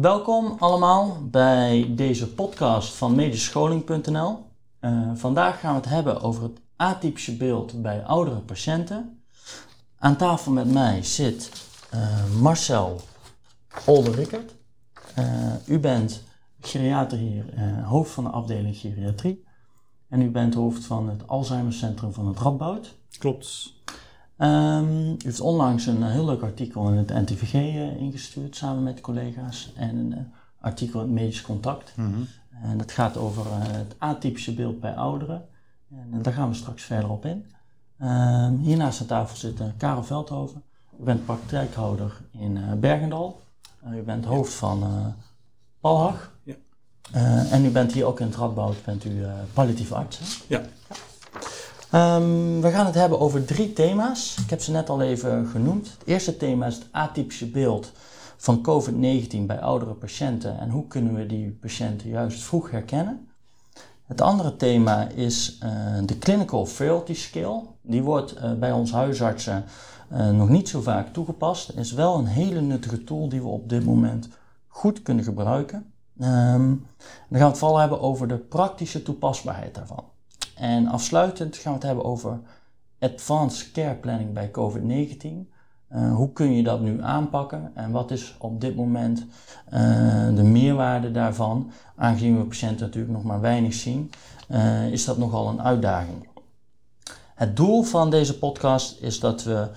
Welkom allemaal bij deze podcast van medischscholing.nl. Uh, vandaag gaan we het hebben over het atypische beeld bij oudere patiënten. Aan tafel met mij zit uh, Marcel Olderrickert. Uh, u bent geriater hier, hoofd van de afdeling geriatrie. En u bent hoofd van het Alzheimercentrum van het Radboud. Klopt. Um, u heeft onlangs een heel leuk artikel in het NTVG uh, ingestuurd samen met collega's en een uh, artikel in het Medisch Contact. Mhm. En dat gaat over uh, het atypische beeld bij ouderen. En daar gaan we straks verder op in. Um, hiernaast aan tafel zit Karel Veldhoven. U bent praktijkhouder in Bergendal. u bent hoofd van Palhag. Ja. en u bent hier ook in het Radboud, bent u palliatief arts. Hè? Ja. Um, we gaan het hebben over drie thema's. Ik heb ze net al even genoemd. Het eerste thema is het atypische beeld van COVID-19 bij oudere patiënten en hoe kunnen we die patiënten juist vroeg herkennen. Het andere thema is uh, de Clinical Frailty Scale. Die wordt uh, bij ons huisartsen uh, nog niet zo vaak toegepast. Is wel een hele nuttige tool die we op dit moment goed kunnen gebruiken. Um, dan gaan we het vooral hebben over de praktische toepasbaarheid daarvan. En afsluitend gaan we het hebben over advanced care planning bij COVID-19. Uh, hoe kun je dat nu aanpakken en wat is op dit moment uh, de meerwaarde daarvan? Aangezien we patiënten natuurlijk nog maar weinig zien, uh, is dat nogal een uitdaging. Het doel van deze podcast is dat we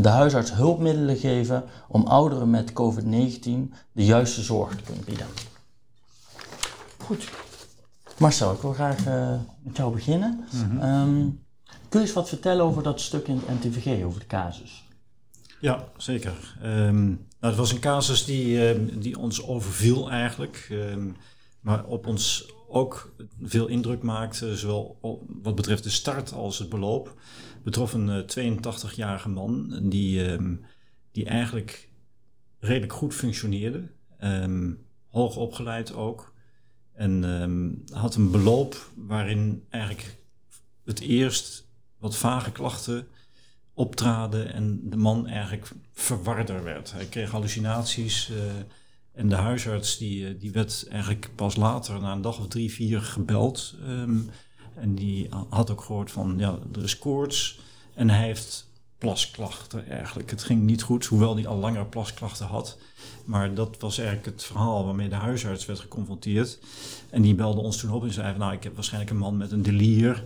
de huisarts hulpmiddelen geven om ouderen met COVID-19 de juiste zorg te kunnen bieden. Goed. Marcel, ik wil graag uh, met jou beginnen. Mhm. Um, kun je eens wat vertellen over dat stuk in het NTVG, over de casus? Ja, zeker. Um, nou, het was een casus die, uh, die ons overviel eigenlijk, maar op ons ook veel indruk maakte, zowel op, wat betreft de start als het beloop. Betrof een uh, 82-jarige man die, die eigenlijk redelijk goed functioneerde, hoog opgeleid ook. En um, had een beloop waarin eigenlijk het eerst wat vage klachten optraden en de man eigenlijk verwarder werd. Hij kreeg hallucinaties uh, en de huisarts die, die werd eigenlijk pas later, na een dag of drie, vier, gebeld. Um, en die had ook gehoord van, ja, er is koorts en hij heeft plasklachten eigenlijk. Het ging niet goed, hoewel hij al langer plasklachten had. Maar dat was eigenlijk het verhaal waarmee de huisarts werd geconfronteerd. En die belde ons toen op en zei van, nou, ik heb waarschijnlijk een man met een delier.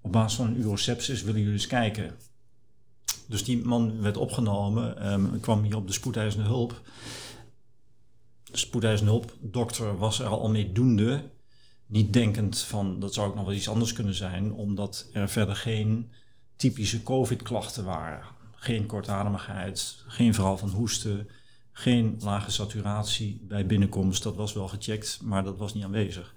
Op basis van een urosepsis willen jullie eens kijken. Dus die man werd opgenomen, um, kwam hier op de spoedeisende hulp. De spoedeisende hulp, dokter was er al mee doende. Niet denkend van, dat zou ook nog wel iets anders kunnen zijn, omdat er verder geen typische COVID-klachten waren. Geen kortademigheid, geen verhaal van hoesten, geen lage saturatie bij binnenkomst. Dat was wel gecheckt, maar dat was niet aanwezig.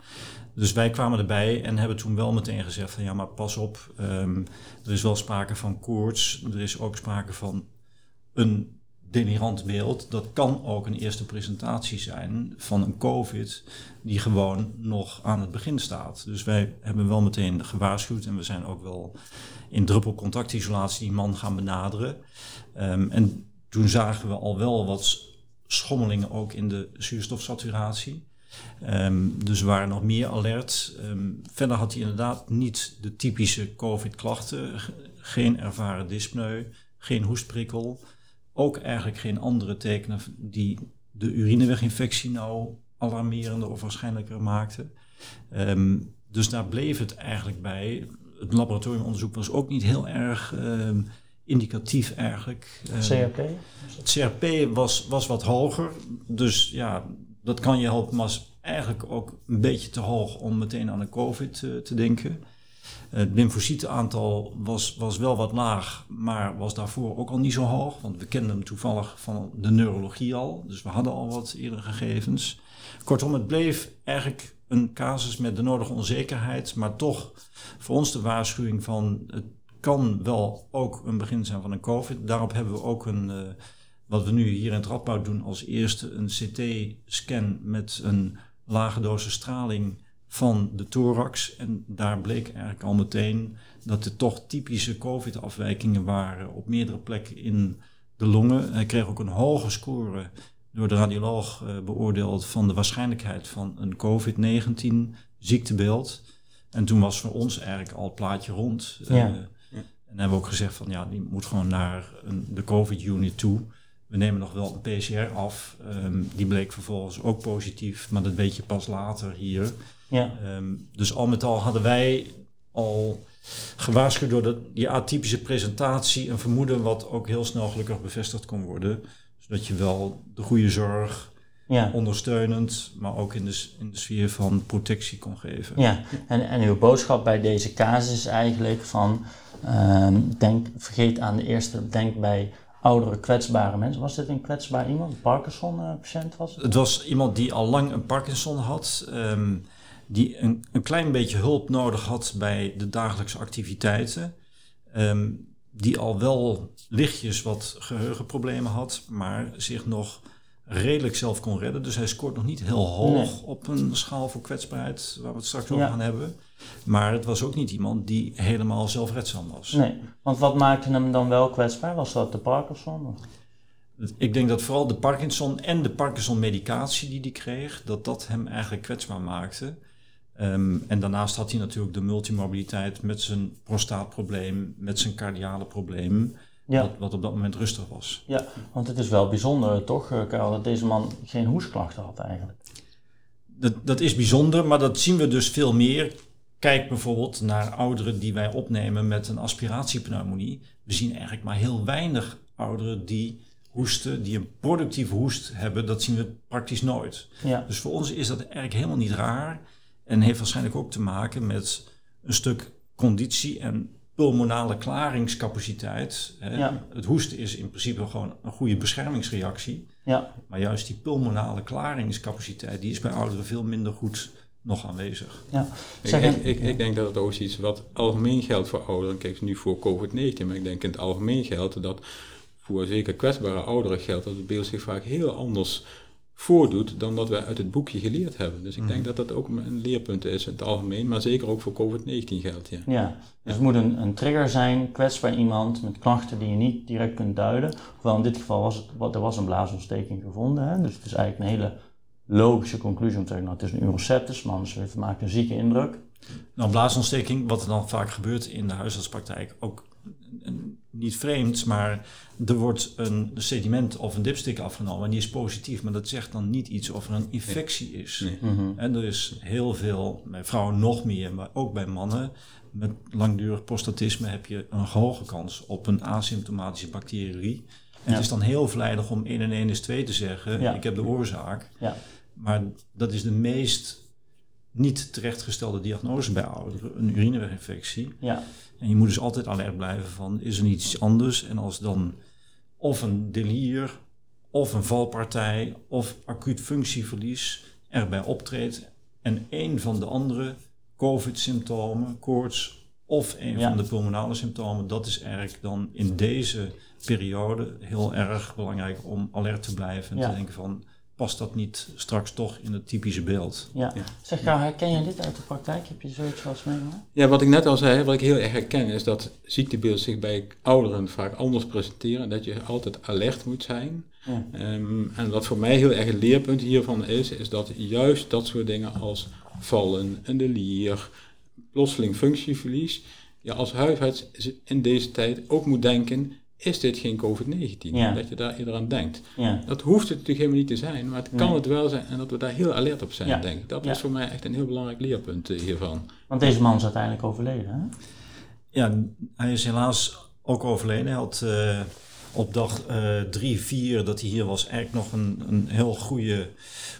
Dus wij kwamen erbij en hebben toen wel meteen gezegd van ja, maar pas op, um, er is wel sprake van koorts, er is ook sprake van een delirant beeld. Dat kan ook een eerste presentatie zijn van een COVID die gewoon nog aan het begin staat. Dus wij hebben wel meteen gewaarschuwd en we zijn ook wel in druppelcontactisolatie die man gaan benaderen. Um, en toen zagen we al wel wat schommelingen ook in de zuurstofsaturatie. Um, dus we waren nog meer alert. Um, verder had hij inderdaad niet de typische COVID-klachten. Geen ervaren dyspneu, geen hoestprikkel. Ook eigenlijk geen andere tekenen die de urineweginfectie nou alarmerender of waarschijnlijker maakten. Dus daar bleef het eigenlijk bij. Het laboratoriumonderzoek was ook niet heel erg indicatief eigenlijk. CRP? Het CRP was, was wat hoger. Dus ja, dat kan je helpen, maar is eigenlijk ook een beetje te hoog om meteen aan een COVID uh, te denken. Het lymfocietenaantal was, was wel wat laag, maar was daarvoor ook al niet zo hoog. Want we kenden hem toevallig van de neurologie al. Dus we hadden al wat eerdere gegevens. Kortom, het bleef eigenlijk een casus met de nodige onzekerheid. Maar toch voor ons de waarschuwing van het kan wel ook een begin zijn van een COVID. Daarop hebben we ook een, uh, wat we nu hier in het Radboud doen, als eerste een CT-scan met een lage dosis straling van de thorax. En daar bleek eigenlijk al meteen dat er toch typische COVID-afwijkingen waren op meerdere plekken in de longen. Hij kreeg ook een hoge score door de radioloog uh, beoordeeld van de waarschijnlijkheid van een COVID-19 ziektebeeld. En toen was voor ons eigenlijk al het plaatje rond. Ja. Uh, en hebben we ook gezegd van ja, die moet gewoon naar een, de COVID-unit toe. We nemen nog wel een PCR af. Um, die bleek vervolgens ook positief, maar dat weet je pas later hier. Ja. Um, dus al met al hadden wij al gewaarschuwd door dat, die atypische presentatie een vermoeden wat ook heel snel gelukkig bevestigd kon worden. Zodat je wel de goede zorg ja. ondersteunend, maar ook in de, in de sfeer van protectie kon geven. Ja, en, en uw boodschap bij deze casus is eigenlijk van, um, denk, vergeet aan de eerste, denk bij oudere kwetsbare mensen. Was dit een kwetsbaar iemand, een Parkinson-patiënt was het? Het was iemand die al lang een Parkinson had, um, die een, een klein beetje hulp nodig had bij de dagelijkse activiteiten. Um, die al wel lichtjes wat geheugenproblemen had, maar zich nog redelijk zelf kon redden. Dus hij scoort nog niet heel hoog op een schaal voor kwetsbaarheid, waar we het straks over gaan hebben. Maar het was ook niet iemand die helemaal zelfredzaam was. Nee, want wat maakte hem dan wel kwetsbaar? Was dat de Parkinson? Of? Ik denk dat vooral de Parkinson en de Parkinson-medicatie die hij kreeg, dat dat hem eigenlijk kwetsbaar maakte. Um, en daarnaast had hij natuurlijk de multimobiliteit met zijn prostaatprobleem, met zijn cardiale probleem. Ja. Wat, wat, op dat moment rustig was. Ja, want het is wel bijzonder toch, eh, Karel, dat deze man geen hoesklachten had eigenlijk. Dat, dat is bijzonder, maar dat zien we dus veel meer. Kijk bijvoorbeeld naar ouderen die wij opnemen met een aspiratiepneumonie. We zien eigenlijk maar heel weinig ouderen die hoesten, die een productieve hoest hebben. Dat zien we praktisch nooit. Ja. Dus voor ons is dat eigenlijk helemaal niet raar. En heeft waarschijnlijk ook te maken met een stuk conditie en pulmonale klaringscapaciteit. Hè. Het hoesten is in principe gewoon een goede beschermingsreactie. Ja. Maar juist die pulmonale klaringscapaciteit, die is bij ouderen veel minder goed nog aanwezig. Ja. Ik, ik, ik, denk dat het ook iets wat algemeen geldt voor ouderen. Kijk, nu voor COVID-19, maar ik denk in het algemeen geldt dat voor zeker kwetsbare ouderen geldt dat het beeld zich vaak heel anders voordoet dan dat wij uit het boekje geleerd hebben. Dus ik denk mhm. dat dat ook een leerpunt is in het algemeen, maar zeker ook voor COVID-19 geldt. Ja. ja, dus het moet een, een, trigger zijn, kwetsbaar iemand met klachten die je niet direct kunt duiden. Hoewel in dit geval was het, er was een blaasontsteking gevonden, hè? dus het is eigenlijk een hele logische conclusie om te zeggen, nou het is een uroceptus, maar anders het maakt een zieke indruk. Nou, blaasontsteking, wat er dan vaak gebeurt in de huisartspraktijk, ook niet vreemd, maar er wordt een sediment of een dipstick afgenomen en die is positief, maar dat zegt dan niet iets of er een infectie is. Mhm. En er is heel veel, bij vrouwen nog meer, maar ook bij mannen, met langdurig prostatisme heb je een hoge kans op een asymptomatische bacterie. En het is dan heel vlijtig om 1 en 1 is 2 te zeggen, ik heb de oorzaak. Ja. Maar dat is de meest niet terechtgestelde diagnose bij ouderen, een urineweginfectie. Ja. En je moet dus altijd alert blijven van, is er niet iets anders? En als dan of een delier, of een valpartij, of acuut functieverlies erbij optreedt en een van de andere COVID-symptomen, koorts of een van de pulmonale symptomen, dat is eigenlijk dan in deze periode heel erg belangrijk om alert te blijven en te denken van past dat niet straks toch in het typische beeld. Ja. Zeg, herken je dit uit de praktijk? Heb je zoiets wel eens meegemaakt? Ja, wat ik net al zei, wat ik heel erg herken, is dat ziektebeelden zich bij ouderen vaak anders presenteren. Dat je altijd alert moet zijn. Ja. Ehm, en wat voor mij heel erg een leerpunt hiervan is, is dat juist dat soort dingen als vallen, een delier, plotseling functieverlies, je als huisarts in deze tijd ook moet denken, is dit geen COVID-19? Dat je daar eerder aan denkt. Ja. Dat hoeft het natuurlijk helemaal niet te zijn, maar het kan het wel zijn en dat we daar heel alert op zijn, denk ik. Dat is voor mij echt een heel belangrijk leerpunt eh, hiervan. Want deze man is uiteindelijk overleden, hè? Ja, hij is helaas ook overleden. Hij had uh, op dag uh, drie, vier dat hij hier was eigenlijk nog een, een heel goede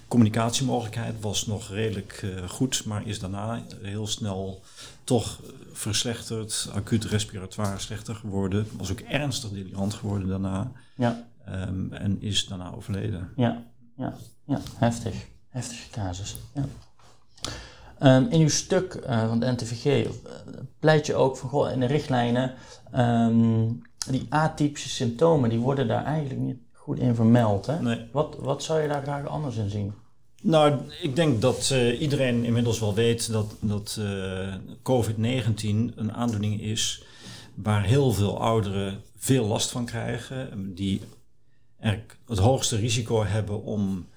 communicatiemogelijkheid. Was nog redelijk goed, maar is daarna heel snel toch verslechterd, acuut respiratoire slechter geworden. Was ook ernstig delirant geworden daarna. Ja. Um, en is daarna overleden. Ja, ja, ja. heftig. Heftige casus. Ja. Um, in uw stuk uh, van de NTVG uh, pleit je ook van goh, in de richtlijnen um, die atypische symptomen, die worden daar eigenlijk niet goed in vermeld. Hè? Nee. Wat, wat zou je daar graag anders in zien? Nou, ik denk dat uh, iedereen inmiddels wel weet dat, dat uh, COVID-19 een aandoening is waar heel veel ouderen veel last van krijgen. Die eigenlijk het hoogste risico hebben om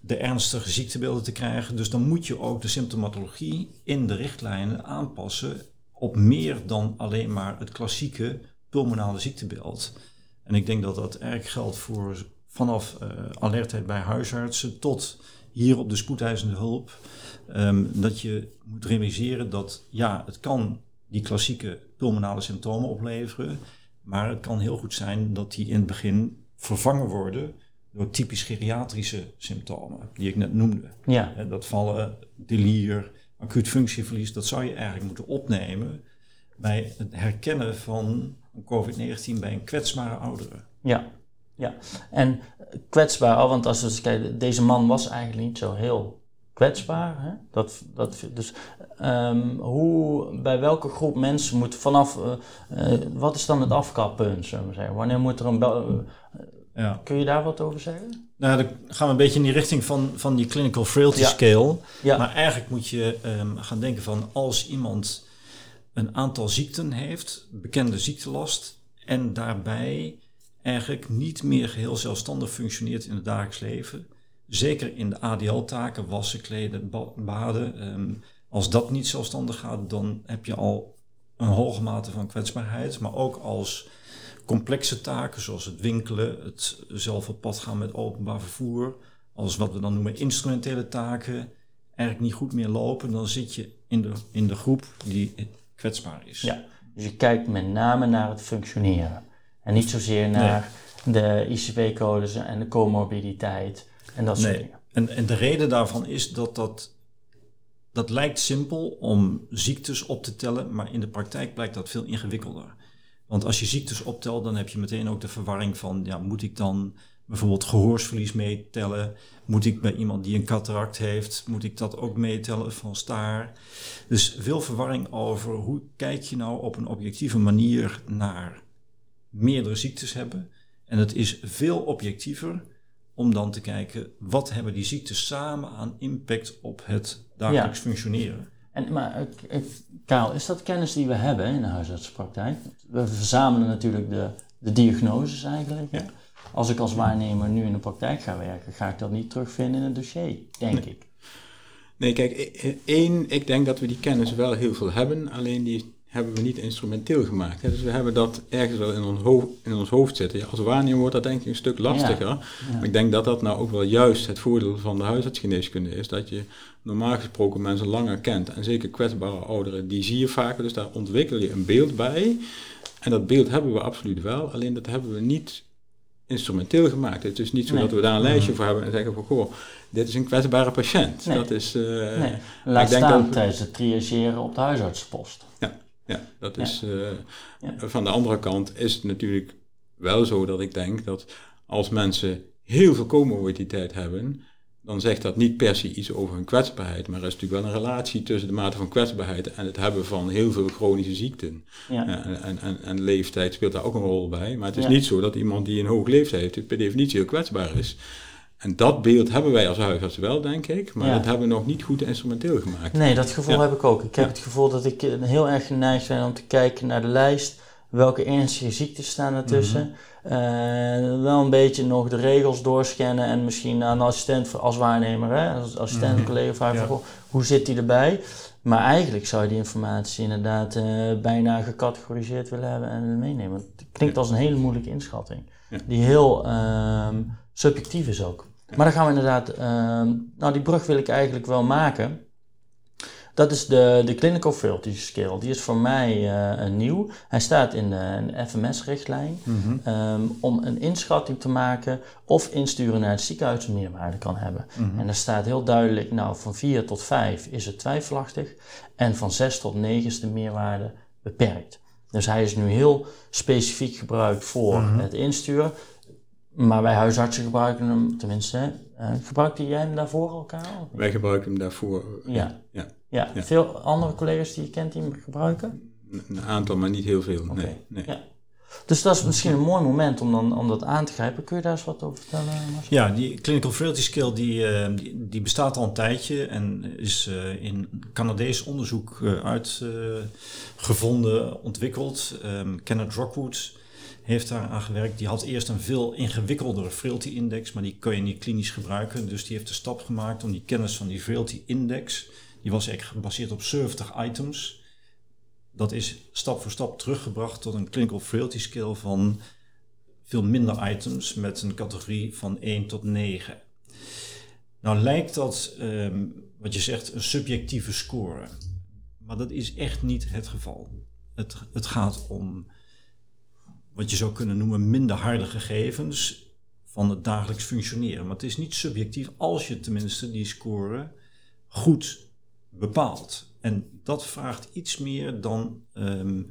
de ernstige ziektebeelden te krijgen. Dus dan moet je ook de symptomatologie in de richtlijnen aanpassen op meer dan alleen maar het klassieke pulmonale ziektebeeld. En ik denk dat dat erg geldt voor vanaf uh, alertheid bij huisartsen tot hier op de spoedeisende hulp. Um, dat je moet realiseren dat ja, het kan die klassieke pulmonale symptomen opleveren. Maar het kan heel goed zijn dat die in het begin vervangen worden door typisch geriatrische symptomen, die ik net noemde. Ja. Dat vallen, delier, acuut functieverlies, dat zou je eigenlijk moeten opnemen bij het herkennen van COVID-19 bij een kwetsbare oudere. Ja, ja. En kwetsbaar, want als we kijken, deze man was eigenlijk niet zo heel kwetsbaar. Hè? Dat, dat, dus um, hoe, bij welke groep mensen moet vanaf, uh, uh, wat is dan het afkappunt, zullen we zeggen? Wanneer moet er een, uh, ja. kun je daar wat over zeggen? Nou, dan gaan we een beetje in die richting van, van die clinical frailty ja. scale. Ja. Maar eigenlijk moet je um, gaan denken van als iemand een aantal ziekten heeft, bekende ziektelast, en daarbij eigenlijk niet meer geheel zelfstandig functioneert in het dagelijks leven. Zeker in de ADL-taken, wassen, kleden, baden. Um, als dat niet zelfstandig gaat, dan heb je al een hoge mate van kwetsbaarheid. Maar ook als complexe taken, zoals het winkelen, het zelf op pad gaan met openbaar vervoer, als wat we dan noemen instrumentele taken, eigenlijk niet goed meer lopen, dan zit je in de, in de groep die kwetsbaar is. Ja, dus je kijkt met name naar het functioneren. En niet zozeer naar de ICP-codes en de comorbiditeit en dat soort dingen. En, en de reden daarvan is dat dat, dat lijkt simpel om ziektes op te tellen, maar in de praktijk blijkt dat veel ingewikkelder. Want als je ziektes optelt, dan heb je meteen ook de verwarring van, ja, moet ik dan bijvoorbeeld gehoorsverlies meetellen? Moet ik bij iemand die een cataract heeft, moet ik dat ook meetellen van staar? Dus veel verwarring over hoe kijk je nou op een objectieve manier naar meerdere ziektes hebben. En het is veel objectiever om dan te kijken wat hebben die ziektes samen aan impact op het dagelijks functioneren. En, maar Kaal, is dat kennis die we hebben in de huisartsenpraktijk? We verzamelen natuurlijk de, de diagnoses eigenlijk. Ja. Als ik als waarnemer nu in de praktijk ga werken, ga ik dat niet terugvinden in het dossier, denk ik. Nee, kijk, één, ik denk dat we die kennis wel heel veel hebben, alleen die hebben we niet instrumenteel gemaakt. Dus we hebben dat ergens wel in ons hoofd, in ons hoofd zitten. Ja, als waarnemer wordt dat denk ik een stuk lastiger. Maar ik denk dat dat nou ook wel juist het voordeel van de huisartsgeneeskunde is. Dat je normaal gesproken mensen langer kent. En zeker kwetsbare ouderen, die zie je vaker. Dus daar ontwikkel je een beeld bij. En dat beeld hebben we absoluut wel. Alleen dat hebben we niet instrumenteel gemaakt. Het is niet zo dat we daar een lijstje mm. voor hebben en zeggen van goh, dit is een kwetsbare patiënt. Nee. Dat is, uh, nee. Laat staan dat, tijdens het triageren op de huisartspost. Ja, dat is uh, ja. van de andere kant is het natuurlijk wel zo dat ik denk dat als mensen heel veel comorbiditeit hebben, dan zegt dat niet per se iets over hun kwetsbaarheid, maar er is natuurlijk wel een relatie tussen de mate van kwetsbaarheid en het hebben van heel veel chronische ziekten. Ja. En, en, en, en, leeftijd speelt daar ook een rol bij, maar het is niet zo dat iemand die een hoog leeftijd heeft per definitie heel kwetsbaar is. En dat beeld hebben wij als huisarts wel, denk ik, maar dat hebben we nog niet goed instrumenteel gemaakt. Nee, dat gevoel heb ik ook. Ik heb het gevoel dat ik heel erg geneigd ben om te kijken naar de lijst, welke ernstige ziektes staan ertussen. Mm uh, wel een beetje nog de regels doorscannen en misschien aan de assistent als waarnemer, hè, als assistent mm collega vragen hoe zit die erbij? Maar eigenlijk zou je die informatie inderdaad uh, bijna gecategoriseerd willen hebben en meenemen. Het klinkt als een hele moeilijke inschatting, die heel um, subjectief is ook. Maar dan gaan we inderdaad, uh, nou die brug wil ik eigenlijk wel maken. Dat is de, de Clinical Frailty Scale. Die is voor mij uh, nieuw. Hij staat in de, FMS-richtlijn mm um, om een inschatting te maken of insturen naar het ziekenhuis een meerwaarde kan hebben. Mm -hmm. En daar staat heel duidelijk, nou van 4 tot 5 is het twijfelachtig en van 6 tot 9 is de meerwaarde beperkt. Dus hij is nu heel specifiek gebruikt voor mm -hmm. het insturen. Maar wij huisartsen gebruiken hem, tenminste, uh, gebruikte jij hem daarvoor elkaar? Wij gebruiken hem daarvoor. Ja. ja. Ja, veel andere collega's die je kent die hem gebruiken? Een aantal, maar niet heel veel. Nee, nee. Ja. Dus dat is misschien een mooi moment om, dan, om dat aan te grijpen. Kun je daar eens wat over vertellen? Marcel? Ja, die Clinical Frailty Scale die, uh, die, die, bestaat al een tijdje en is in Canadees onderzoek uitgevonden, ontwikkeld. Um, Kenneth Rockwood heeft daar aan gewerkt. Die had eerst een veel ingewikkeldere frailty index, maar die kun je niet klinisch gebruiken. Dus die heeft de stap gemaakt om die kennis van die frailty index, die was eigenlijk gebaseerd op 70 items. Dat is stap voor stap teruggebracht tot een clinical frailty scale van veel minder items met een categorie van 1 tot 9. Nou lijkt dat, ehm, wat je zegt, een subjectieve score. Maar dat is echt niet het geval. Het, het gaat om wat je zou kunnen noemen minder harde gegevens van het dagelijks functioneren. Maar het is niet subjectief als je tenminste die score goed bepaalt. En dat vraagt iets meer dan ehm,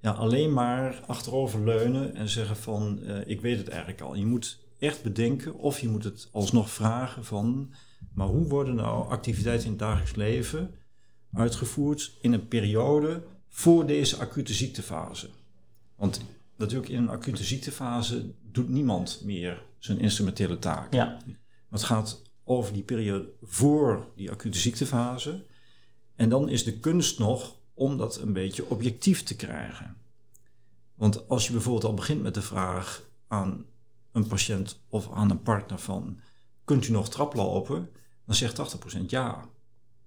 ja, alleen maar achteroverleunen en zeggen van uh, ik weet het eigenlijk al. Je moet echt bedenken of je moet het alsnog vragen van maar hoe worden nou activiteiten in het dagelijks leven uitgevoerd in een periode voor deze acute ziektefase? Want natuurlijk in een acute ziektefase doet niemand meer zijn instrumentele taak. Ja. Het gaat over die periode voor die acute ziektefase. En dan is de kunst nog om dat een beetje objectief te krijgen. Want als je bijvoorbeeld al begint met de vraag aan een patiënt of aan een partner van... kunt u nog traplopen? Dan zegt 80% ja.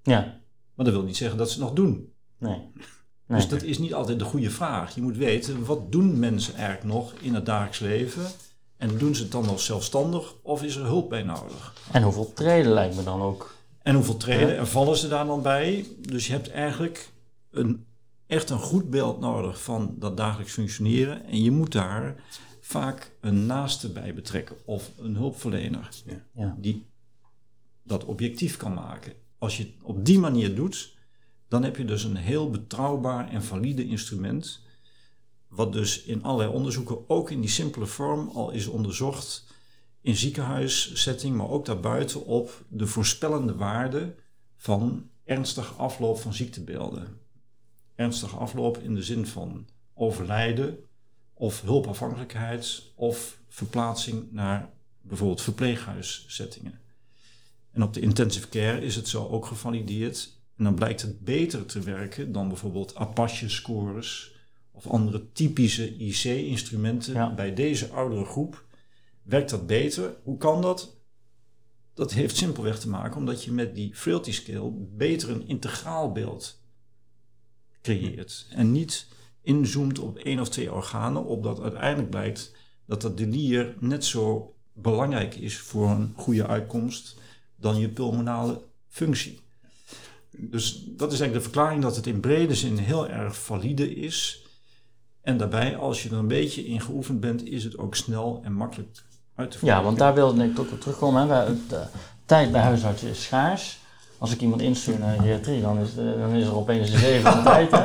Ja. Maar dat wil niet zeggen dat ze het nog doen. Nee. Dus dat is niet altijd de goede vraag. Je moet weten, wat doen mensen eigenlijk nog in het dagelijks leven? En doen ze het dan nog zelfstandig of is er hulp bij nodig? En hoeveel treden lijkt me dan ook? En hoeveel treden en vallen ze daar dan bij? Dus je hebt eigenlijk een, echt een goed beeld nodig van dat dagelijks functioneren. En je moet daar vaak een naaste bij betrekken of een hulpverlener Ja. die dat objectief kan maken. Als je het op die manier doet, dan heb je dus een heel betrouwbaar en valide instrument. Wat dus in allerlei onderzoeken, ook in die simpele vorm, al is onderzocht in ziekenhuissetting, maar ook daarbuiten op de voorspellende waarde van ernstige afloop van ziektebeelden. Ernstige afloop in de zin van overlijden of hulpafhankelijkheid of verplaatsing naar bijvoorbeeld verpleeghuissettingen. En op de intensive care is het zo ook gevalideerd. En dan blijkt het beter te werken dan bijvoorbeeld Apache-scores of andere typische IC-instrumenten. Ja. Bij deze oudere groep werkt dat beter. Hoe kan dat? Dat heeft simpelweg te maken omdat je met die frailty scale beter een integraal beeld creëert. En niet inzoomt op één of twee organen, opdat uiteindelijk blijkt dat dat delier net zo belangrijk is voor een goede uitkomst dan je pulmonale functie. Dus dat is eigenlijk de verklaring dat het in brede zin heel erg valide is. En daarbij, als je er een beetje in geoefend bent, is het ook snel en makkelijk uit te voeren. Ja, want daar wilde ik ook op terugkomen. Hè. De tijd bij huisartsen is schaars. Als ik iemand instuur naar geriatrie, dan is, eh, dan is er opeens een zeven van tijd. Hè.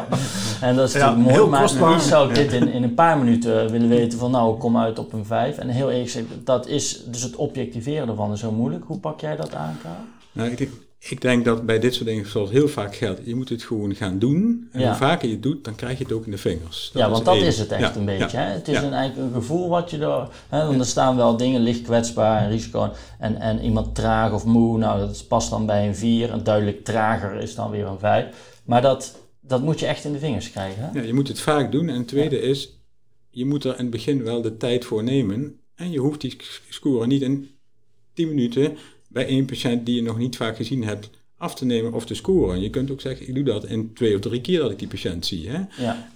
En dat is Ja, natuurlijk mooi, maar liefst zou ik dit in, in een paar minuten willen weten van nou, ik kom uit op een vijf. En heel eerlijk gezegd, dat is, dus het objectiveren ervan is zo moeilijk. Hoe pak jij dat aan, Karel? Nou, ik, denk- ik denk dat bij dit soort dingen, zoals heel vaak geldt, je moet het gewoon gaan doen. En Ja. hoe vaker je het doet, dan krijg je het ook in de vingers. ja, want dat is het echt Ja, een beetje. ja, Hè? Het is een, eigenlijk een gevoel wat je er... Hè? Want er staan wel dingen, licht kwetsbaar en risico. En, en iemand traag of moe, nou dat past dan bij een 4. En duidelijk trager is dan weer een 5. Maar dat, dat moet je echt in de vingers krijgen. Hè? Ja, je moet het vaak doen. En het tweede is, je moet er in het begin wel de tijd voor nemen. En je hoeft die score niet in 10 minuten bij één patiënt die je nog niet vaak gezien hebt af te nemen of te scoren. Je kunt ook zeggen, ik doe dat in twee of drie keer dat ik die patiënt zie. Hè? Ja,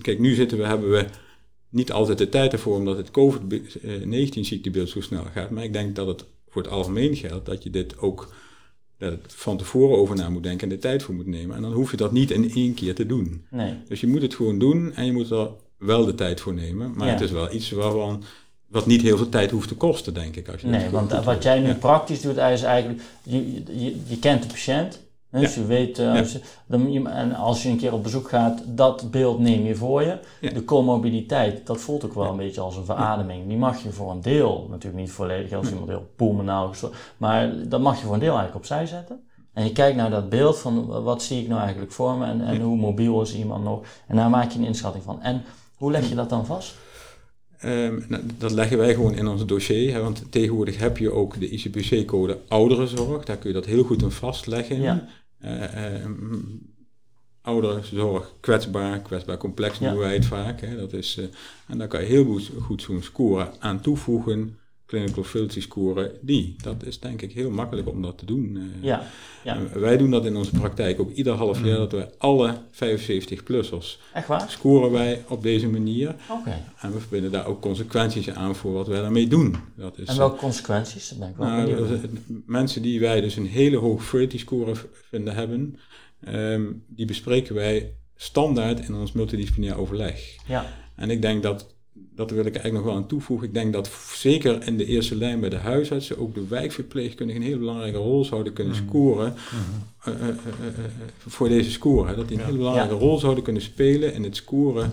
Kijk, nu zitten we, hebben we niet altijd de tijd ervoor, omdat het COVID-19 ziektebeeld zo snel gaat. Maar ik denk dat het voor het algemeen geldt dat je dit ook dat het van tevoren over na moet denken en de tijd voor moet nemen. En dan hoef je dat niet in één keer te doen. nee. Dus je moet het gewoon doen en je moet er wel de tijd voor nemen. Maar Ja. het is wel iets waarvan, wat niet heel veel tijd hoeft te kosten, denk ik. Als je Nee, want goed wat jij nu Ja. praktisch doet, is eigenlijk, je, je, je kent de patiënt. Dus Ja. je weet, eh, Ja. als je- dan, en als je een keer op bezoek gaat, dat beeld neem je voor je. Ja. De comorbiditeit, dat voelt ook wel een beetje als een verademing. Die mag je voor een deel, natuurlijk niet volledig, als iemand heel pulmonaal gestoord, maar dat mag je voor een deel eigenlijk opzij zetten. En je kijkt naar dat beeld van wat zie ik nou eigenlijk voor me en, en hoe mobiel is iemand nog. En daar maak je een inschatting van. En hoe leg je dat dan vast? Ehm, nou, dat leggen wij gewoon in ons dossier. Hè, want tegenwoordig heb je ook de ICBC-code ouderenzorg. Daar kun je dat heel goed in vastleggen. Ja. Eh, ehm, ouderenzorg kwetsbaar, kwetsbaar complex noemen wij het vaak. Hè. Dat is, uh, en daar kan je heel goed, goed zo'n score aan toevoegen clinical filthy scoren die. Dat is denk ik heel makkelijk om dat te doen. Eh. Ja, ja. Wij doen dat in onze praktijk ook ieder half jaar, mm. dat wij alle 75-plussers Echt waar? scoren wij op deze manier. Oké. En we verbinden daar ook consequenties aan voor wat wij daarmee doen. Dat is, en welke consequenties? Dat ben ik wel nou, mensen die wij dus een hele hoge filthy score vinden hebben, um, die bespreken wij standaard in ons multidisciplinair overleg. Ja. En ik denk dat dat wil ik eigenlijk nog wel aan toevoegen. Ik denk dat zeker in de eerste lijn bij de huisartsen ook de wijkverpleegkundigen een hele belangrijke rol zouden kunnen mhm. scoren mhm. Eh, eh, eh, voor deze score. Dat die een hele belangrijke rol zouden kunnen spelen in het scoren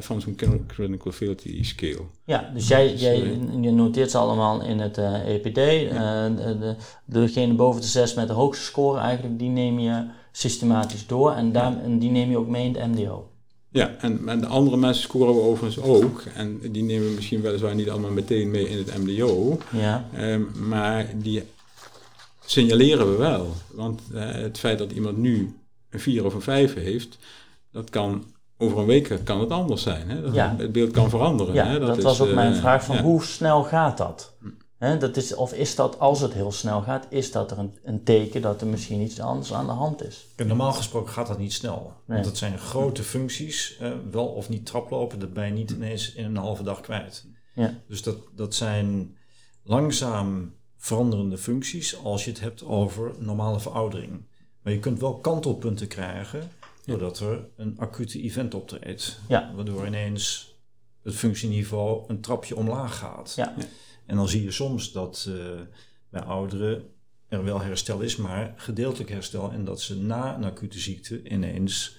van zo'n clinical fidelity scale. Ja, dus jij, dus, jij je noteert ze allemaal in het EPD. de, degene boven de zes met de hoogste score eigenlijk, die neem je systematisch door en, daar, en die neem je ook mee in het MDO. Ja, en, en de andere mensen scoren we overigens ook. En die nemen we misschien weliswaar niet allemaal meteen mee in het MDO. Ja. Um, maar die signaleren we wel. Want uh, het feit dat iemand nu een 4 of een 5 heeft, dat kan over een week kan het anders zijn. Hè? Dat ja. Het beeld kan veranderen. Ja, hè? Dat, dat was ook mijn uh, vraag van ja. hoe snel gaat dat? Dat is, of is dat, als het heel snel gaat, is dat er een, een teken dat er misschien iets anders aan de hand is? normaal gesproken gaat dat niet snel. Want dat zijn grote functies, eh, wel of niet traplopen, dat ben je niet ineens in een halve dag kwijt. Ja. Dus dat, dat zijn langzaam veranderende functies als je het hebt over normale veroudering. Maar je kunt wel kantelpunten krijgen doordat er een acute event optreedt. Ja. Waardoor ineens het functieniveau een trapje omlaag gaat. Ja. En dan zie je soms dat uh, bij ouderen er wel herstel is, maar gedeeltelijk herstel. En dat ze na een acute ziekte ineens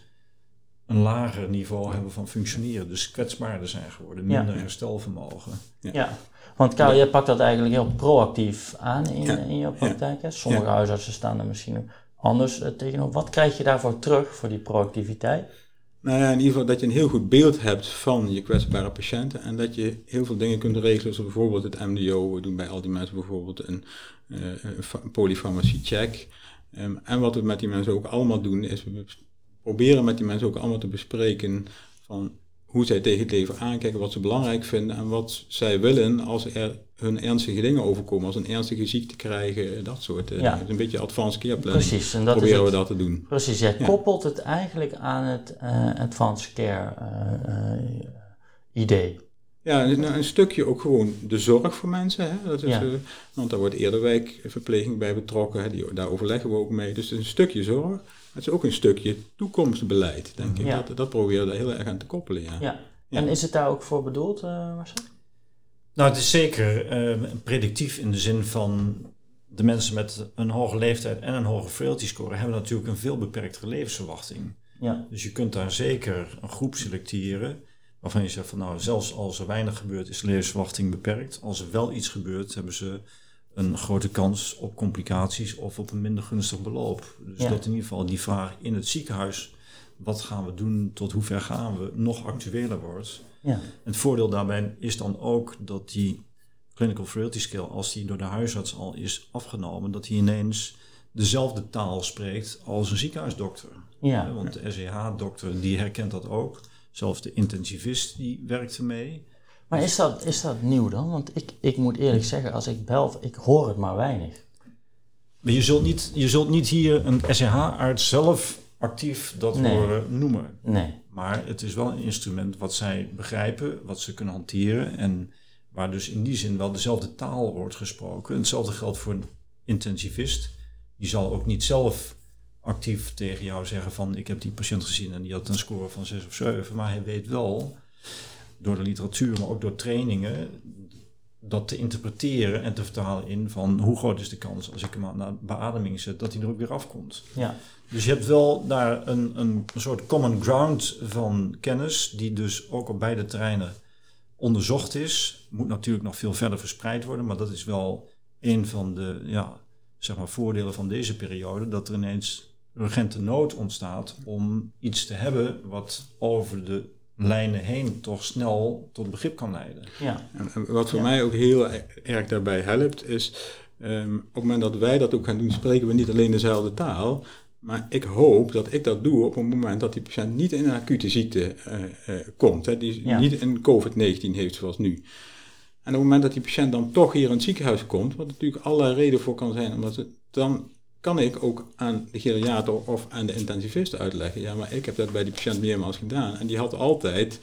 een lager niveau hebben van functioneren. Dus kwetsbaarder zijn geworden, minder herstelvermogen. Ja. ja. want Karel, jij pakt dat eigenlijk heel proactief aan in, in je praktijk. Hè? Sommige huisartsen staan er misschien anders uh, tegenover. Wat krijg je daarvoor terug, voor die proactiviteit? Nou ja, in ieder geval dat je een heel goed beeld hebt van je kwetsbare patiënten en dat je heel veel dingen kunt regelen, zoals bijvoorbeeld het MDO. We doen bij al die mensen bijvoorbeeld een, uh, een polyfarmacie check. Um, en wat we met die mensen ook allemaal doen, is we proberen met die mensen ook allemaal te bespreken van hoe zij tegen het leven aankijken, wat ze belangrijk vinden en wat zij willen als er hun ernstige dingen overkomen, als een ernstige ziekte krijgen, dat soort. Uh, ja. Een beetje advanced care planning. Precies, en dat proberen we dat te doen. Precies, jij koppelt het eigenlijk aan het uh, advanced care uh, idee. Ja, nou, een stukje ook gewoon de zorg voor mensen. Hè? Dat is, ja. want daar wordt eerder wijkverpleging bij betrokken, hè? Die, daar overleggen we ook mee. Dus het is een stukje zorg. Het is ook een stukje toekomstbeleid, denk ik. Dat, dat proberen we daar heel erg aan te koppelen. Ja. ja. En is het daar ook voor bedoeld, uh, Marcel? Nou, het is zeker uh, predictief in de zin van de mensen met een hoge leeftijd en een hoge frailty score hebben natuurlijk een veel beperktere levensverwachting. Ja. Dus je kunt daar zeker een groep selecteren waarvan je zegt van nou, zelfs als er weinig gebeurt is de levensverwachting beperkt. Als er wel iets gebeurt, hebben ze een grote kans op complicaties of op een minder gunstig beloop. Dus dat in ieder geval die vraag in het ziekenhuis, wat gaan we doen, tot hoe ver gaan we, nog actueler wordt. Ja. Het voordeel daarbij is dan ook dat die clinical frailty scale, als die door de huisarts al is afgenomen, dat hij ineens dezelfde taal spreekt als een ziekenhuisdokter. Ja. Want de SEH-dokter die herkent dat ook. Zelfs de intensivist die werkt ermee. Maar is dat, is dat nieuw dan? Want ik, ik moet eerlijk zeggen, als ik bel, ik hoor het maar weinig. Maar je zult niet, je zult niet hier een SCH-arts zelf actief dat horen noemen. Nee. Maar het is wel een instrument wat zij begrijpen, wat ze kunnen hanteren en waar dus in die zin wel dezelfde taal wordt gesproken. Hetzelfde geldt voor een intensivist. Die zal ook niet zelf actief tegen jou zeggen van ik heb die patiënt gezien en die had een score van 6 of 7, maar hij weet wel door de literatuur, maar ook door trainingen, dat te interpreteren en te vertalen in van hoe groot is de kans als ik hem aan beademing zet, dat hij er ook weer afkomt. Ja. Dus je hebt wel daar een, een, soort common ground van kennis, die dus ook op beide terreinen onderzocht is. Moet natuurlijk nog veel verder verspreid worden, maar dat is wel een van de ja, zeg maar voordelen van deze periode, dat er ineens urgente nood ontstaat om iets te hebben wat over de lijnen heen toch snel tot begrip kan leiden. Ja. En, wat voor mij ook heel erg daarbij helpt, is um, op het moment dat wij dat ook gaan doen, spreken we niet alleen dezelfde taal, Maar ik hoop dat ik dat doe op het moment dat die patiënt niet in een acute ziekte uh, komt. Hè, die niet een COVID-19 heeft zoals nu. En op het moment dat die patiënt dan toch hier in het ziekenhuis komt, wat natuurlijk allerlei reden voor kan zijn, omdat het, dan kan ik ook aan de geriater of aan de intensivist uitleggen. Ja, maar ik heb dat bij die patiënt meermaals gedaan. En die had altijd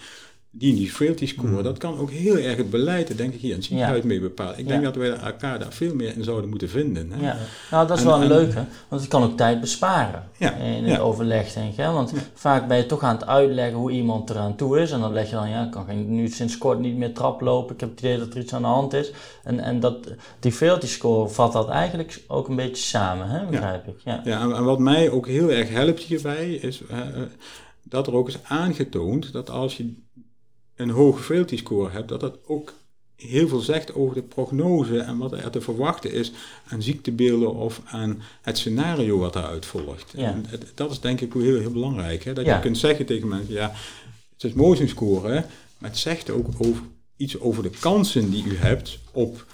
die die frailty score, mm. dat kan ook heel erg het beleid, denk ik, hier in het ziekenhuis mee bepalen. Ik denk dat we elkaar daar veel meer in zouden moeten vinden. Hè? Ja, nou dat is wel een leuke, want het kan ook tijd besparen in het overleg, denk ik. Hè? Want vaak ben je toch aan het uitleggen hoe iemand eraan toe is en dan leg je dan, ja, ik kan nu sinds kort niet meer traplopen, ik heb het idee dat er iets aan de hand is. En, en dat, die frailty score vat dat eigenlijk ook een beetje samen, hè? begrijp ik. Ja, ja en, wat mij ook heel erg helpt hierbij, is uh, dat er ook is aangetoond dat als je een hoge frailty score hebt, dat dat ook heel veel zegt over de prognose en wat er te verwachten is aan ziektebeelden of aan het scenario wat daaruit volgt. En dat is denk ik heel, heel belangrijk. Hè? Dat je kunt zeggen tegen mensen, ja, het is motion score, maar het zegt ook over, iets over de kansen die u hebt op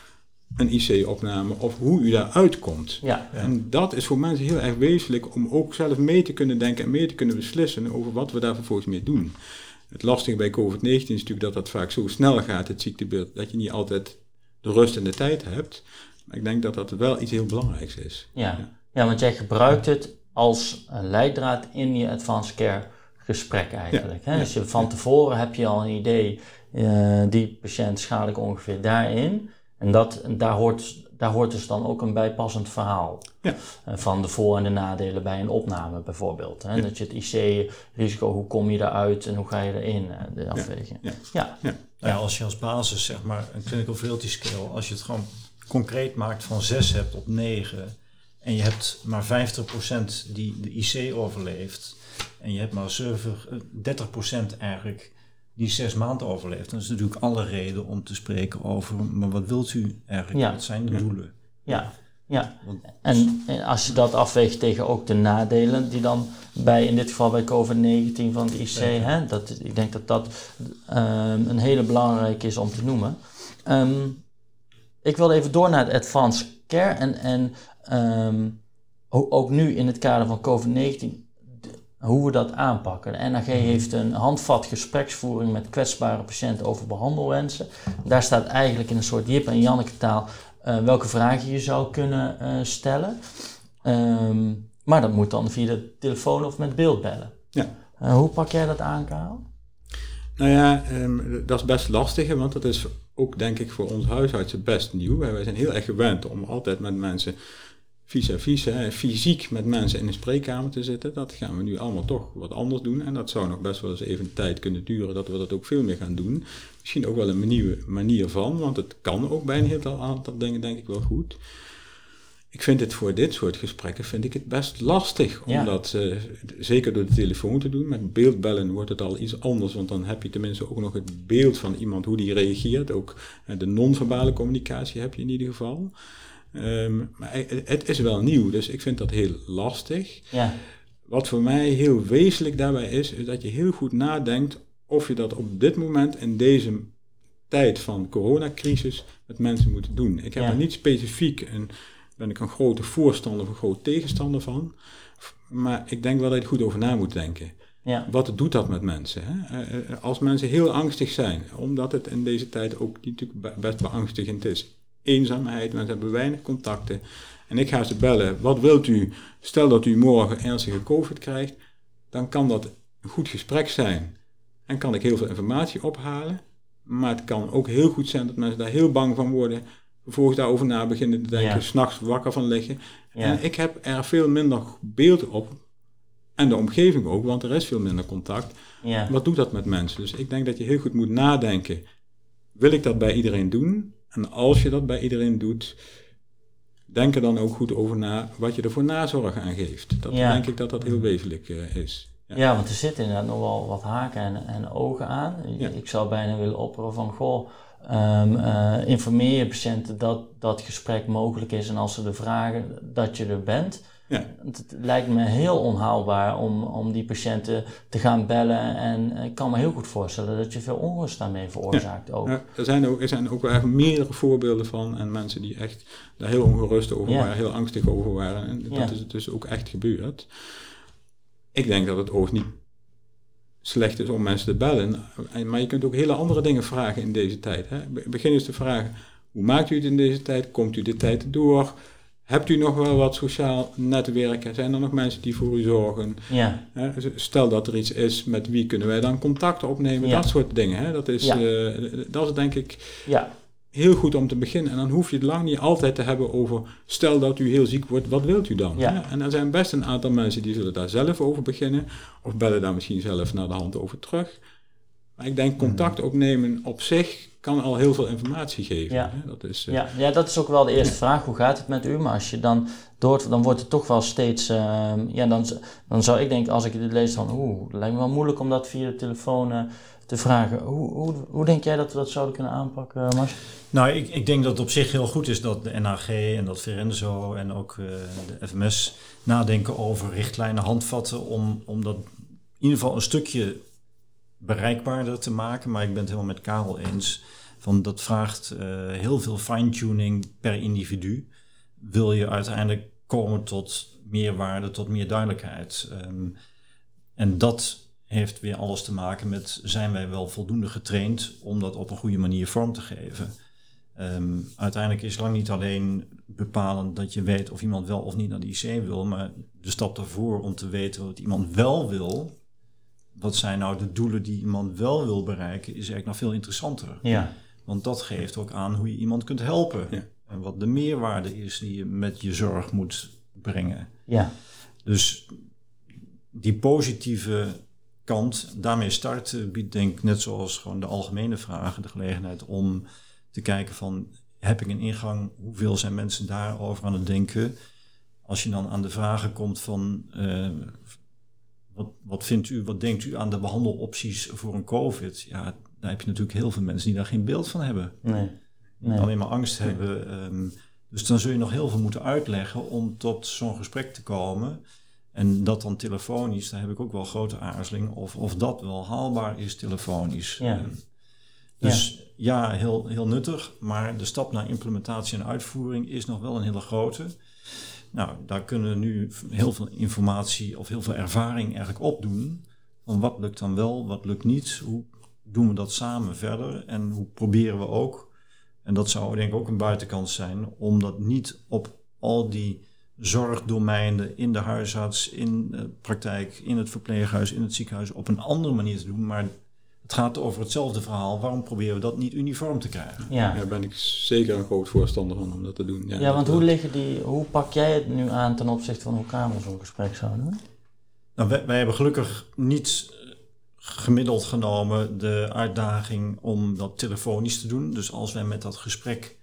een IC-opname of hoe u daar uitkomt. Ja. En dat is voor mensen heel erg wezenlijk om ook zelf mee te kunnen denken en mee te kunnen beslissen over wat we daar vervolgens mee doen. Het lastige bij COVID-19 is natuurlijk dat dat vaak zo snel gaat, het ziektebeeld, dat je niet altijd de rust en de tijd hebt. Maar ik denk dat dat wel iets heel belangrijks is. Ja, ja. want jij gebruikt het als een leidraad in je advanced care gesprek eigenlijk. Hè? Dus je, van tevoren heb je al een idee, uh, die patiënt schadelijk ongeveer daarin. En dat, daar hoort daar hoort dus dan ook een bijpassend verhaal. Ja. Eh, van de voor- en de nadelen bij een opname bijvoorbeeld. Hè? Dat je het IC-risico, hoe kom je eruit en hoe ga je erin, uh, de afweging. Ja. Ja. Ja. ja. als je als basis, zeg maar, een clinical frailty scale, als je het gewoon concreet maakt van 6 hebt op 9 en je hebt maar 50% die de IC overleeft en je hebt maar 7, 30% eigenlijk die zes maanden overleeft. Dan is natuurlijk alle reden om te spreken over, maar wat wilt u eigenlijk? Wat zijn de doelen? Ja, ja. En als je dat afweegt tegen ook de nadelen die dan bij, in dit geval bij COVID-19 van het IC, hè, dat, ik denk dat dat um, een hele belangrijke is om te noemen. Um, ik wil even door naar het advanced care en, en um, ook nu in het kader van COVID-19 hoe we dat aanpakken. De NAG heeft een handvat gespreksvoering met kwetsbare patiënten over behandelwensen. Daar staat eigenlijk in een soort Jip en Janneke taal uh, welke vragen je zou kunnen uh, stellen. Um, maar dat moet dan via de telefoon of met beeld bellen. Ja. Uh, hoe pak jij dat aan, Karel? Nou ja, um, dat is best lastig, want dat is ook denk ik voor ons huisartsen best nieuw. Wij zijn heel erg gewend om altijd met mensen vis-à-vis, fysiek met mensen in een spreekkamer te zitten. Dat gaan we nu allemaal toch wat anders doen. En dat zou nog best wel eens even tijd kunnen duren dat we dat ook veel meer gaan doen. Misschien ook wel een nieuwe manier van, want het kan ook bij een heel aantal dingen denk ik wel goed. Ik vind het voor dit soort gesprekken vind ik het best lastig om dat uh, zeker door de telefoon te doen. Met beeldbellen wordt het al iets anders, want dan heb je tenminste ook nog het beeld van iemand hoe die reageert. Ook uh, de non-verbale communicatie heb je in ieder geval. Ehm, maar het is wel nieuw, dus ik vind dat heel lastig. Ja. Wat voor mij heel wezenlijk daarbij is, is dat je heel goed nadenkt of je dat op dit moment in deze tijd van coronacrisis met mensen moet doen. Ik heb er niet specifiek en ben ik een grote voorstander of een groot tegenstander van. Maar ik denk wel dat je er goed over na moet denken. Ja. Wat doet dat met mensen? Hè? Eh, eh, als mensen heel angstig zijn, omdat het in deze tijd ook natuurlijk best beangstigend is eenzaamheid, mensen hebben weinig contacten. En ik ga ze bellen, wat wilt u? Stel dat u morgen ernstige COVID krijgt, dan kan dat een goed gesprek zijn. En kan ik heel veel informatie ophalen. Maar het kan ook heel goed zijn dat mensen daar heel bang van worden. Vervolgens daarover na beginnen te denken, ja. s'nachts wakker van liggen. En ik heb er veel minder beeld op. En de omgeving ook, want er is veel minder contact. Ja. Wat doet dat met mensen? Dus ik denk dat je heel goed moet nadenken. Wil ik dat bij iedereen doen? En als je dat bij iedereen doet, denk er dan ook goed over na wat je er voor nazorg aan geeft. Dat denk ik dat dat heel wezenlijk uh, is. Ja. ja. want er zitten inderdaad nog wel wat haken en, en ogen aan. Ik zou bijna willen opperen van, goh, um, informeer je patiënten dat dat gesprek mogelijk is en als ze er vragen, dat je er bent. Ja. Het, lijkt me heel onhaalbaar om, om die patiënten te gaan bellen. En ik kan me heel goed voorstellen dat je veel onrust daarmee veroorzaakt ook. Ja, er, zijn ook, er zijn ook wel echt meerdere voorbeelden van. En mensen die echt daar heel ongerust over waren, heel angstig over waren. En dat is dus ook echt gebeurd. Ik denk dat het overigens niet slecht is om mensen te bellen. En- Maar je kunt ook hele andere dingen vragen in deze tijd. Hè. Be- Begin eens te vragen, hoe maakt u het in deze tijd? Komt u de tijd door? Hebt u nog wel wat sociaal netwerken? Zijn er nog mensen die voor u zorgen? Ja, Hè, Stel dat er iets is, met wie kunnen wij dan contact opnemen? Ja. Dat soort dingen. Hè? Dat, is, Ja. eh, dat is denk ik ja, heel goed om te beginnen. En dan hoef je het lang niet altijd te hebben over, stel dat u heel ziek wordt, wat wilt u dan? En er zijn best een aantal mensen die zullen daar zelf over beginnen. Of bellen daar misschien zelf naar de hand over terug. Maar ik denk contact opnemen op zich kan al heel veel informatie geven. Ja. Hè? Dat is, eh, ja, ja, dat is ook wel de eerste vraag. Hoe gaat het met u? Maar als je dan door, dan wordt het toch wel steeds. ehm, ja, dan, dan zou ik denken, als ik dit lees, van oeh, het lijkt me wel moeilijk om dat via de telefoon eh, te vragen. Hoe, hoe, hoe denk jij dat we dat zouden kunnen aanpakken, Mars? Nou, ik, ik denk dat het op zich heel goed is dat de NAG en dat Verenzo en ook eh, de FMS nadenken over richtlijnen, handvatten om, om dat in ieder geval een stukje bereikbaarder te maken. Maar ik ben het helemaal met Karel eens. Van dat vraagt eh, heel veel fine-tuning per individu. Wil je uiteindelijk komen tot meer waarde, tot meer duidelijkheid. Ehm, en dat heeft weer alles te maken met zijn wij wel voldoende getraind om dat op een goede manier vorm te geven. Ehm, uiteindelijk is lang niet alleen bepalend dat je weet of iemand wel of niet naar de IC wil, maar de stap daarvoor om te weten wat iemand wel wil, wat zijn nou de doelen die iemand wel wil bereiken, is eigenlijk nog veel interessanter. Ja, Want dat geeft ook aan hoe je iemand kunt helpen. Ja. En wat de meerwaarde is die je met je zorg moet brengen. ja, Dus die positieve kant, daarmee starten, biedt denk ik net zoals gewoon de algemene vragen de gelegenheid om te kijken van heb ik een ingang, hoeveel zijn mensen daarover aan het denken. Als je dan aan de vragen komt van eh, wat, wat vindt u, wat denkt u aan de behandelopties voor een COVID? Ja, daar heb je natuurlijk heel veel mensen die daar geen beeld van hebben nee. Nee. alleen maar angst hebben. ehm, dus dan zul je nog heel veel moeten uitleggen om tot zo'n gesprek te komen. En dat dan telefonisch, daar heb ik ook wel grote aarzeling of, of dat wel haalbaar is telefonisch. Ja. Ehm, dus ja, heel, heel nuttig, maar de stap naar implementatie en uitvoering is nog wel een hele grote. Nou, daar kunnen we nu heel veel informatie of heel veel ervaring eigenlijk opdoen. Van wat lukt dan wel, wat lukt niet, hoe doen we dat samen verder en hoe proberen we ook en dat zou denk ik ook een buitenkant zijn, om dat niet op al die zorgdomeinen in de huisarts, in de praktijk, in het verpleeghuis, in het ziekenhuis op een andere manier te doen. Maar het gaat over hetzelfde verhaal. Waarom proberen we dat niet uniform te krijgen? Ja. Daar ben ik zeker een groot voorstander van om dat te doen. Ja, want hoe, liggen die, hoe pak jij het nu aan ten opzichte van hoe Karel zo'n gesprek zou doen? Nou, wij, wij hebben gelukkig niet eh, gemiddeld genomen de uitdaging om dat telefonisch te doen. Dus als wij met dat gesprek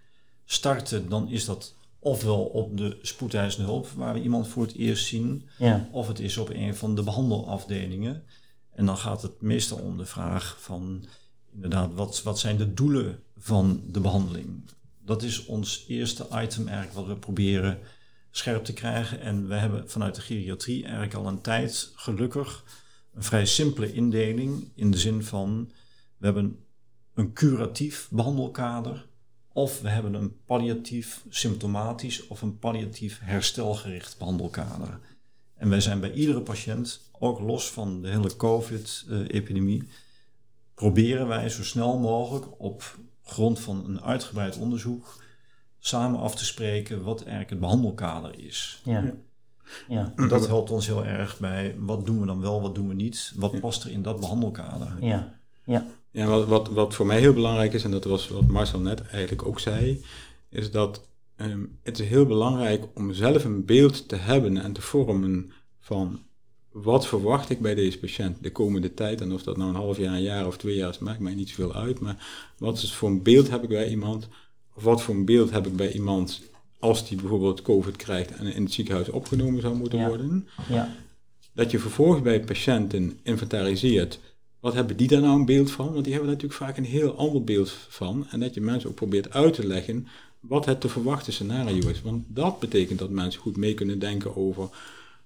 starten, dan is dat ofwel op de spoedeisende hulp, waar we iemand voor het eerst zien, Ja, of het is op een van de behandelafdelingen. En dan gaat het meestal om de vraag van, inderdaad, wat, wat zijn de doelen van de behandeling? Dat is ons eerste item eigenlijk wat we proberen scherp te krijgen. En we hebben vanuit de geriatrie eigenlijk al een tijd, gelukkig, een vrij simpele indeling. In de zin van, we hebben een curatief behandelkader. Of we hebben een palliatief symptomatisch of een palliatief herstelgericht behandelkader. En wij zijn bij iedere patiënt, ook los van de hele COVID-epidemie, proberen wij zo snel mogelijk op grond van een uitgebreid onderzoek samen af te spreken wat eigenlijk het behandelkader is. ja, ja, Dat helpt ons heel erg bij wat doen we dan wel, wat doen we niet, wat past er in dat behandelkader. ja, ja, Ja, wat, wat, wat voor mij heel belangrijk is, en dat was wat Marcel net eigenlijk ook zei, is dat ehm, het is heel belangrijk om zelf een beeld te hebben en te vormen van wat verwacht ik bij deze patiënt de komende tijd. En of dat nou een half jaar, een jaar of twee jaar is, maakt mij niet zoveel uit. Maar wat is voor een beeld heb ik bij iemand? Of wat voor een beeld heb ik bij iemand als die bijvoorbeeld COVID krijgt en in het ziekenhuis opgenomen zou moeten Ja. worden? ja, dat je vervolgens bij patiënten inventariseert. Wat hebben die daar nou een beeld van? Want die hebben natuurlijk vaak een heel ander beeld van. En dat je mensen ook probeert uit te leggen wat het te verwachten scenario is. Want dat betekent dat mensen goed mee kunnen denken over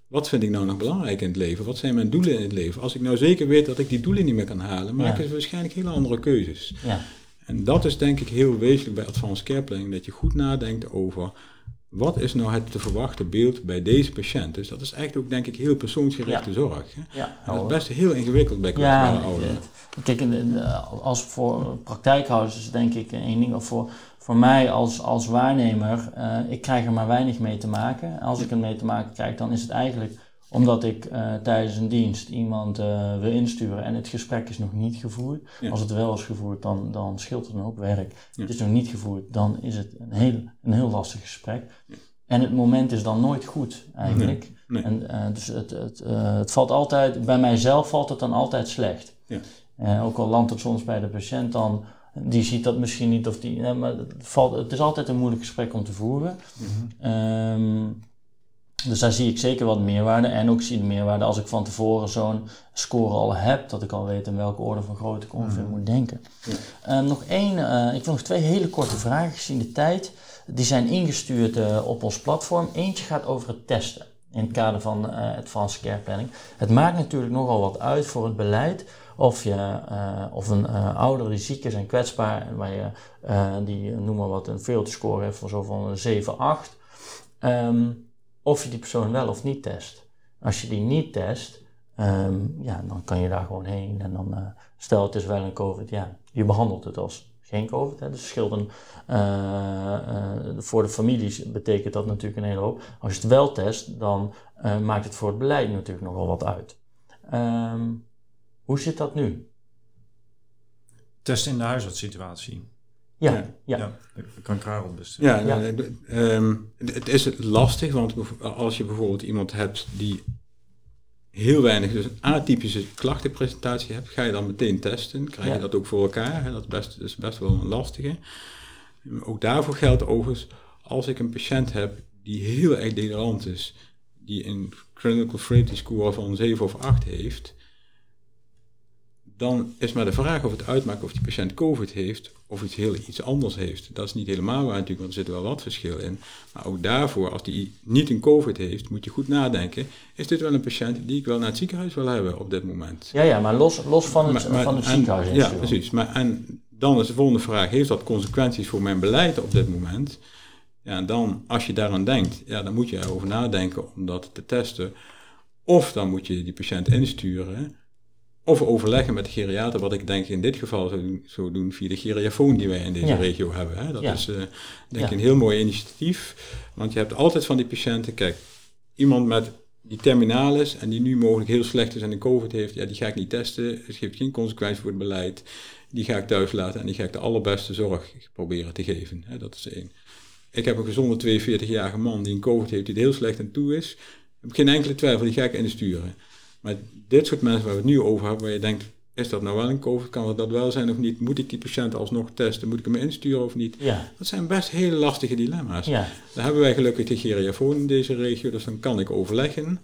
wat vind ik nou nog belangrijk in het leven? Wat zijn mijn doelen in het leven? Als ik nou zeker weet dat ik die doelen niet meer kan halen, maak ik waarschijnlijk hele andere keuzes. Ja. En dat is denk ik heel wezenlijk bij advanced care planning, dat je goed nadenkt over wat is nou het te verwachten beeld bij deze patiënt? Dus dat is eigenlijk ook, denk ik, heel persoonsgerichte zorg. Hè? Ja, dat is best heel ingewikkeld bij kwetsbare ja, ouderen. Kijk, als voor praktijkhouders is denk ik één ding, of voor, voor mij als, als waarnemer, uh, ik krijg er maar weinig mee te maken. Als ik er mee te maken krijg, dan is het eigenlijk omdat ik uh, tijdens een dienst iemand uh, wil insturen en het gesprek is nog niet gevoerd. Als het wel is gevoerd, dan, dan scheelt het een hoop werk. Het is nog niet gevoerd, dan is het een heel, een heel lastig gesprek. En het moment is dan nooit goed, eigenlijk. En, dus het, het, het valt altijd, bij mijzelf valt het dan altijd slecht. Ja. ook al landt het soms bij de patiënt dan, die ziet dat misschien niet of die, maar het, valt, het is altijd een moeilijk gesprek om te voeren. Mm -hmm. Dus daar zie ik zeker wat meerwaarde. En ook zie ik meerwaarde als ik van tevoren zo'n score al heb, dat ik al weet in welke orde van grootte ik ongeveer mm. moet denken. Ja. Uh, nog één, uh, ik wil nog twee hele korte vragen gezien de tijd. Die zijn ingestuurd uh, op ons platform. Eentje gaat over het testen in het kader van advanced care planning. Het maakt natuurlijk nogal wat uit voor het beleid of, je, of een ouder die ziek is en kwetsbaar, waar je die noem maar wat een field score heeft van zo van een 7, 8. Um, of je die persoon wel of niet test. Als je die niet test, um, ja, dan kan je daar gewoon heen. En dan, uh, stel het is wel een COVID, ja, je behandelt het als geen COVID. Hè. Dus uh, uh, voor de families betekent dat natuurlijk een hele hoop. Als je het wel test, dan maakt het voor het beleid natuurlijk nogal wat uit. Um, hoe zit dat nu? Testen in de huisartssituatie. Ja, ja. ja. ja kan Karel best. Ja, ja. Um, het is lastig, want als je bijvoorbeeld iemand hebt die heel weinig, dus een atypische klachtenpresentatie hebt, ga je dan meteen testen. Krijg je dat ook voor elkaar? Hè? Dat is best, is best wel een lastige. Ook daarvoor geldt overigens, als ik een patiënt heb die heel erg delirant is, die een clinical frailty score van 7 of 8 heeft, dan is maar de vraag of het uitmaakt of die patiënt COVID heeft of iets heel iets anders heeft. Dat is niet helemaal waar natuurlijk, want er zit wel wat verschil in. Maar ook daarvoor, als die niet een COVID heeft, moet je goed nadenken. Is dit wel een patiënt die ik wel naar het ziekenhuis wil hebben op dit moment? Ja, ja maar los, los van het, van het ziekenhuis. ja, precies. Maar, en dan is de volgende vraag, heeft dat consequenties voor mijn beleid op dit moment? Ja, en dan, als je daaraan denkt, ja, dan moet je erover nadenken om dat te testen. Of dan moet je die patiënt insturen of overleggen met de geriater, wat ik denk in dit geval zou doen, via de geriafoon die wij in deze regio hebben. Hè. Dat is uh, denk ik een heel mooi initiatief. Want je hebt altijd van die patiënten, kijk, iemand met die terminaal is en die nu mogelijk heel slecht is en een COVID heeft, ja, die ga ik niet testen. Het geeft geen consequentie voor het beleid. Die ga ik thuis laten en die ga ik de allerbeste zorg proberen te geven. Hè. Dat is één. Ik heb een gezonde 42-jarige man die een COVID heeft die er heel slecht aan toe is. Ik heb geen enkele twijfel, die ga ik insturen. Maar dit soort mensen waar we het nu over hebben, waar je denkt, is dat nou wel een COVID? Kan dat wel zijn of niet? Moet ik die patiënt alsnog testen? Moet ik hem insturen of niet? Ja. Dat zijn best hele lastige dilemma's. Ja. Daar hebben wij gelukkig de geriafoon in deze regio, dus dan kan ik overleggen.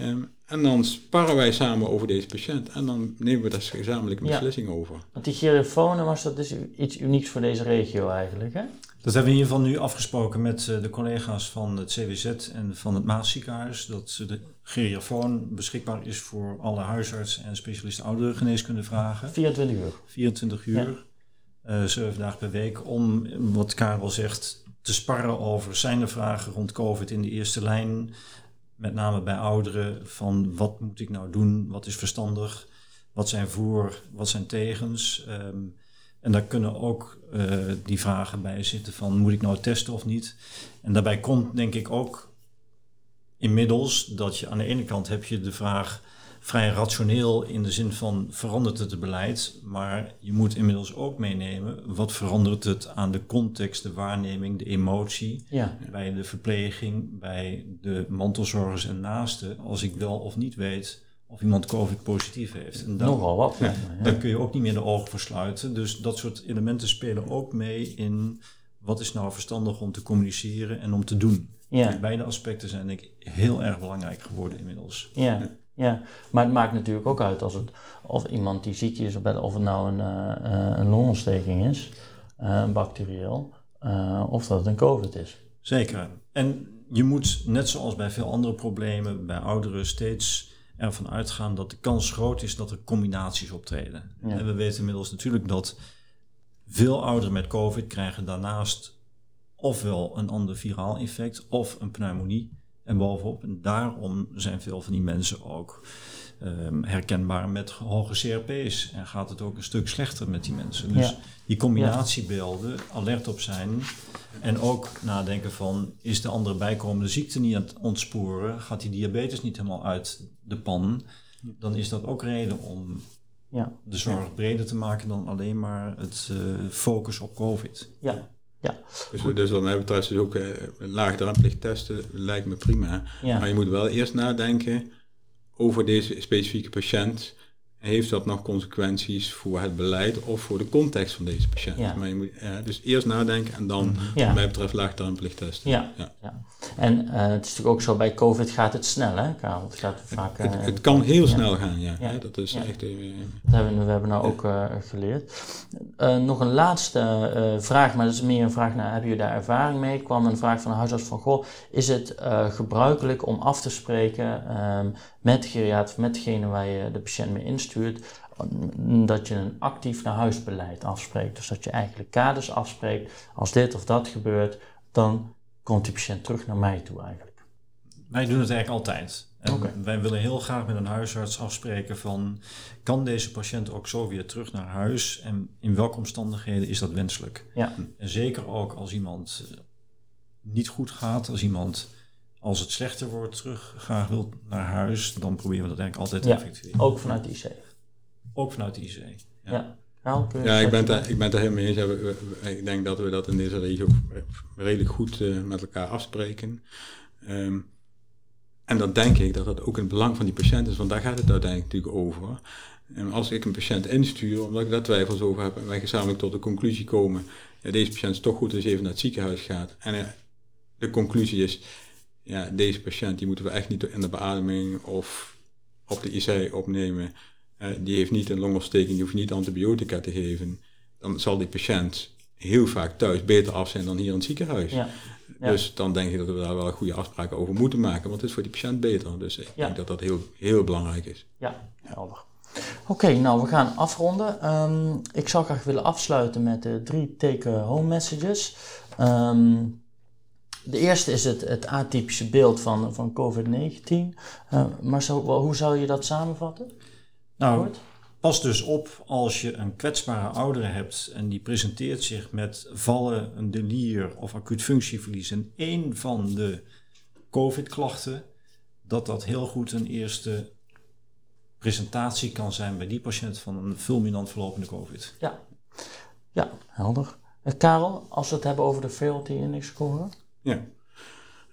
Um, en dan sparren wij samen over deze patiënt en dan nemen we daar gezamenlijk een beslissing over. Want die geriafoon was dat dus iets unieks voor deze regio eigenlijk, hè? Dat hebben we in ieder geval nu afgesproken met eh, de collega's van het CWZ en van het Maasziekenhuis. Dat de geriafoon beschikbaar is voor alle huisartsen en specialisten ouderengeneeskunde vragen. 24 uur. 24 uur, ja. uh, 7 dagen per week. Om, wat Karel zegt, te sparren over zijn er vragen rond COVID in de eerste lijn. Met name bij ouderen van wat moet ik nou doen, wat is verstandig, wat zijn voor, wat zijn tegens. Um, en daar kunnen ook uh, die vragen bij zitten van moet ik nou testen of niet. En daarbij komt denk ik ook inmiddels dat je aan de ene kant heb je de vraag vrij rationeel in de zin van verandert het het beleid, maar je moet inmiddels ook meenemen wat verandert het aan de context, de waarneming, de emotie ja. bij de verpleging, bij de mantelzorgers en naasten, als ik wel of niet weet of iemand COVID positief heeft. En dan, Nogal wat. Ja, Dan kun je ook niet meer de ogen versluiten. Dus dat soort elementen spelen ook mee in wat is nou verstandig om te communiceren en om te doen. Ja. beide aspecten zijn denk ik heel erg belangrijk geworden inmiddels. Ja. Ja, maar het maakt natuurlijk ook uit als het, of iemand die ziek is, of het nou een, uh, een longontsteking is, uh, bacterieel, eh, of dat het een COVID is. Zeker. En je moet, net zoals bij veel andere problemen, bij ouderen steeds ervan uitgaan dat de kans groot is dat er combinaties optreden. Ja. En we weten inmiddels natuurlijk dat veel ouderen met COVID krijgen daarnaast ofwel een ander viraal infect of een pneumonie. En bovenop, en daarom zijn veel van die mensen ook ehm, herkenbaar met hoge CRP's. En gaat het ook een stuk slechter met die mensen. Dus Ja. die combinatiebeelden, alert op zijn. En ook nadenken van, is de andere bijkomende ziekte niet aan het ontsporen? Gaat die diabetes niet helemaal uit de pan? Dan is dat ook reden om Ja, de zorg breder te maken dan alleen maar het eh, focus op COVID. ja, ja, Dus, dus wat mij betreft is ook eh, laagdrempelig testen lijkt me prima. ja. Maar je moet wel eerst nadenken over deze specifieke patiënt. Heeft dat nog consequenties voor het beleid of voor de context van deze patiënt? Ja. Maar je moet eh, dus eerst nadenken en dan, Ja. wat mij betreft, laagdrempelig testen. Ja, Ja. ja. En eh, het is natuurlijk ook zo, bij COVID gaat het snel, hè, Karel? Het gaat vaak... Het, eh, het kan heel snel gaan, ja. Hè, Dat is echt... eh, Dat hebben we, we hebben nou ook eh, geleerd. Eh, nog een laatste eh, vraag, maar dat is meer een vraag naar, hebben jullie daar ervaring mee? Kwam een vraag van een huisarts van, goh, is het eh, gebruikelijk om af te spreken ehm, met geriater, met degene waar je de patiënt mee instuurt, dat je een actief naar huisbeleid afspreekt. Dus dat je eigenlijk kaders afspreekt, als dit of dat gebeurt, dan komt die patiënt terug naar mij toe eigenlijk. Wij doen het eigenlijk altijd. En. Wij willen heel graag met een huisarts afspreken van... kan deze patiënt ook zo weer terug naar huis... en in welke omstandigheden is dat wenselijk? Ja, En zeker ook als iemand niet goed gaat... als iemand, als het slechter wordt, terug graag wil naar huis... dan proberen we dat eigenlijk altijd te Ja. effectueren. ook vanuit de IC. Ook vanuit de IC. Ja. Ja. Je Ja, ik ben, het daar- ik ben het er helemaal mee eens. Ik denk dat we dat in deze regio redelijk goed eh, met elkaar afspreken. Ehm, en dan denk ik dat dat ook in het belang van die patiënt is, want daar gaat het uiteindelijk natuurlijk over. En als ik een patiënt instuur, omdat ik daar twijfels over heb, en wij gezamenlijk tot de conclusie komen, ja, deze patiënt is toch goed als hij even naar het ziekenhuis gaat. En de conclusie is, ja, deze patiënt die moeten we echt niet in de beademing of op de IC opnemen. Eh, die heeft niet een longontsteking, die hoeft niet antibiotica te geven. Dan zal die patiënt heel vaak thuis beter af zijn dan hier in het ziekenhuis. Ja, ja. Dus dan denk ik dat we daar wel goede afspraken over moeten maken, want het is voor die patiënt beter. Dus ik Ja. denk dat dat heel, heel belangrijk is. Ja, helder. Oké, nou we gaan afronden. Ehm, ik zou graag willen afsluiten met de drie take-home messages. Ehm, de eerste is het, het atypische beeld van, van COVID-19. Eh, maar zo, hoe zou je dat samenvatten? Nou, Kort? pas dus op als je een kwetsbare oudere hebt en die presenteert zich met vallen, een delier of acuut functieverlies en één van de COVID-klachten, dat dat heel goed een eerste presentatie kan zijn bij die patiënt van een fulminant verlopende COVID. Ja, ja helder. Eh, Karel, als we het hebben over de frailty index score. Ja.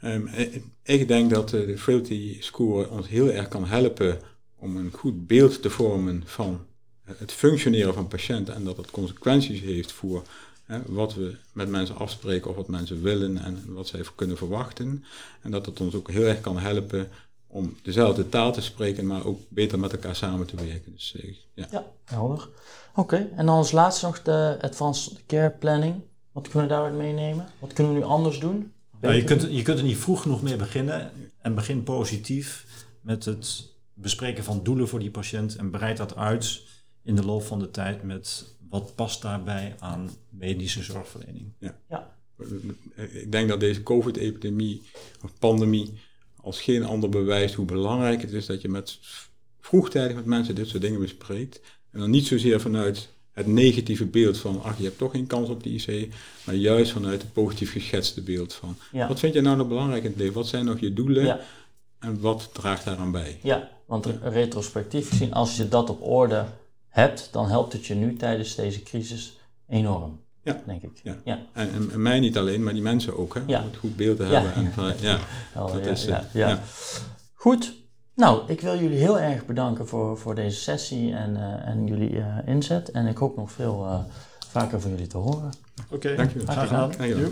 Ehm, ik, ik denk dat eh, de frailty score ons heel erg kan helpen om een goed beeld te vormen van het functioneren van patiënten en dat het consequenties heeft voor hè, wat we met mensen afspreken of wat mensen willen en wat zij kunnen verwachten. En dat het ons ook heel erg kan helpen om dezelfde taal te spreken, maar ook beter met elkaar samen te werken. Dus eh, ja. Ja, helder. Oké, en dan als laatste nog de advanced care planning. Wat kunnen we daaruit meenemen? Wat kunnen we nu anders doen? Nou, je, kunt, je kunt er niet vroeg genoeg mee beginnen en begin positief met het bespreken van doelen voor die patiënt en breid dat uit in de loop van de tijd met wat past daarbij aan medische zorgverlening. Ja, Ik denk dat deze COVID-epidemie of pandemie als geen ander bewijst hoe belangrijk het is dat je met vroegtijdig met mensen dit soort dingen bespreekt. En dan niet zozeer vanuit het negatieve beeld van, ach, je hebt toch geen kans op de IC, maar juist vanuit het positief geschetste beeld van, ja, wat vind je nou nog belangrijk in het leven? Wat zijn nog je doelen ja, en wat draagt daaraan bij? ja. Want retrospectief gezien, als je dat op orde hebt, dan helpt het je nu tijdens deze crisis enorm. Ja. Denk ik. Ja. ja. En, en, en mij niet alleen, maar die mensen ook, hè? Om het goed beeld te hebben. En ja, Helder, dat is, ja. Goed. Nou, ik wil jullie heel erg bedanken voor, voor deze sessie en, eh, en jullie eh, inzet. En ik hoop nog veel eh, vaker van jullie te horen. Oké, Dankjewel. graag gedaan. Dankjewel.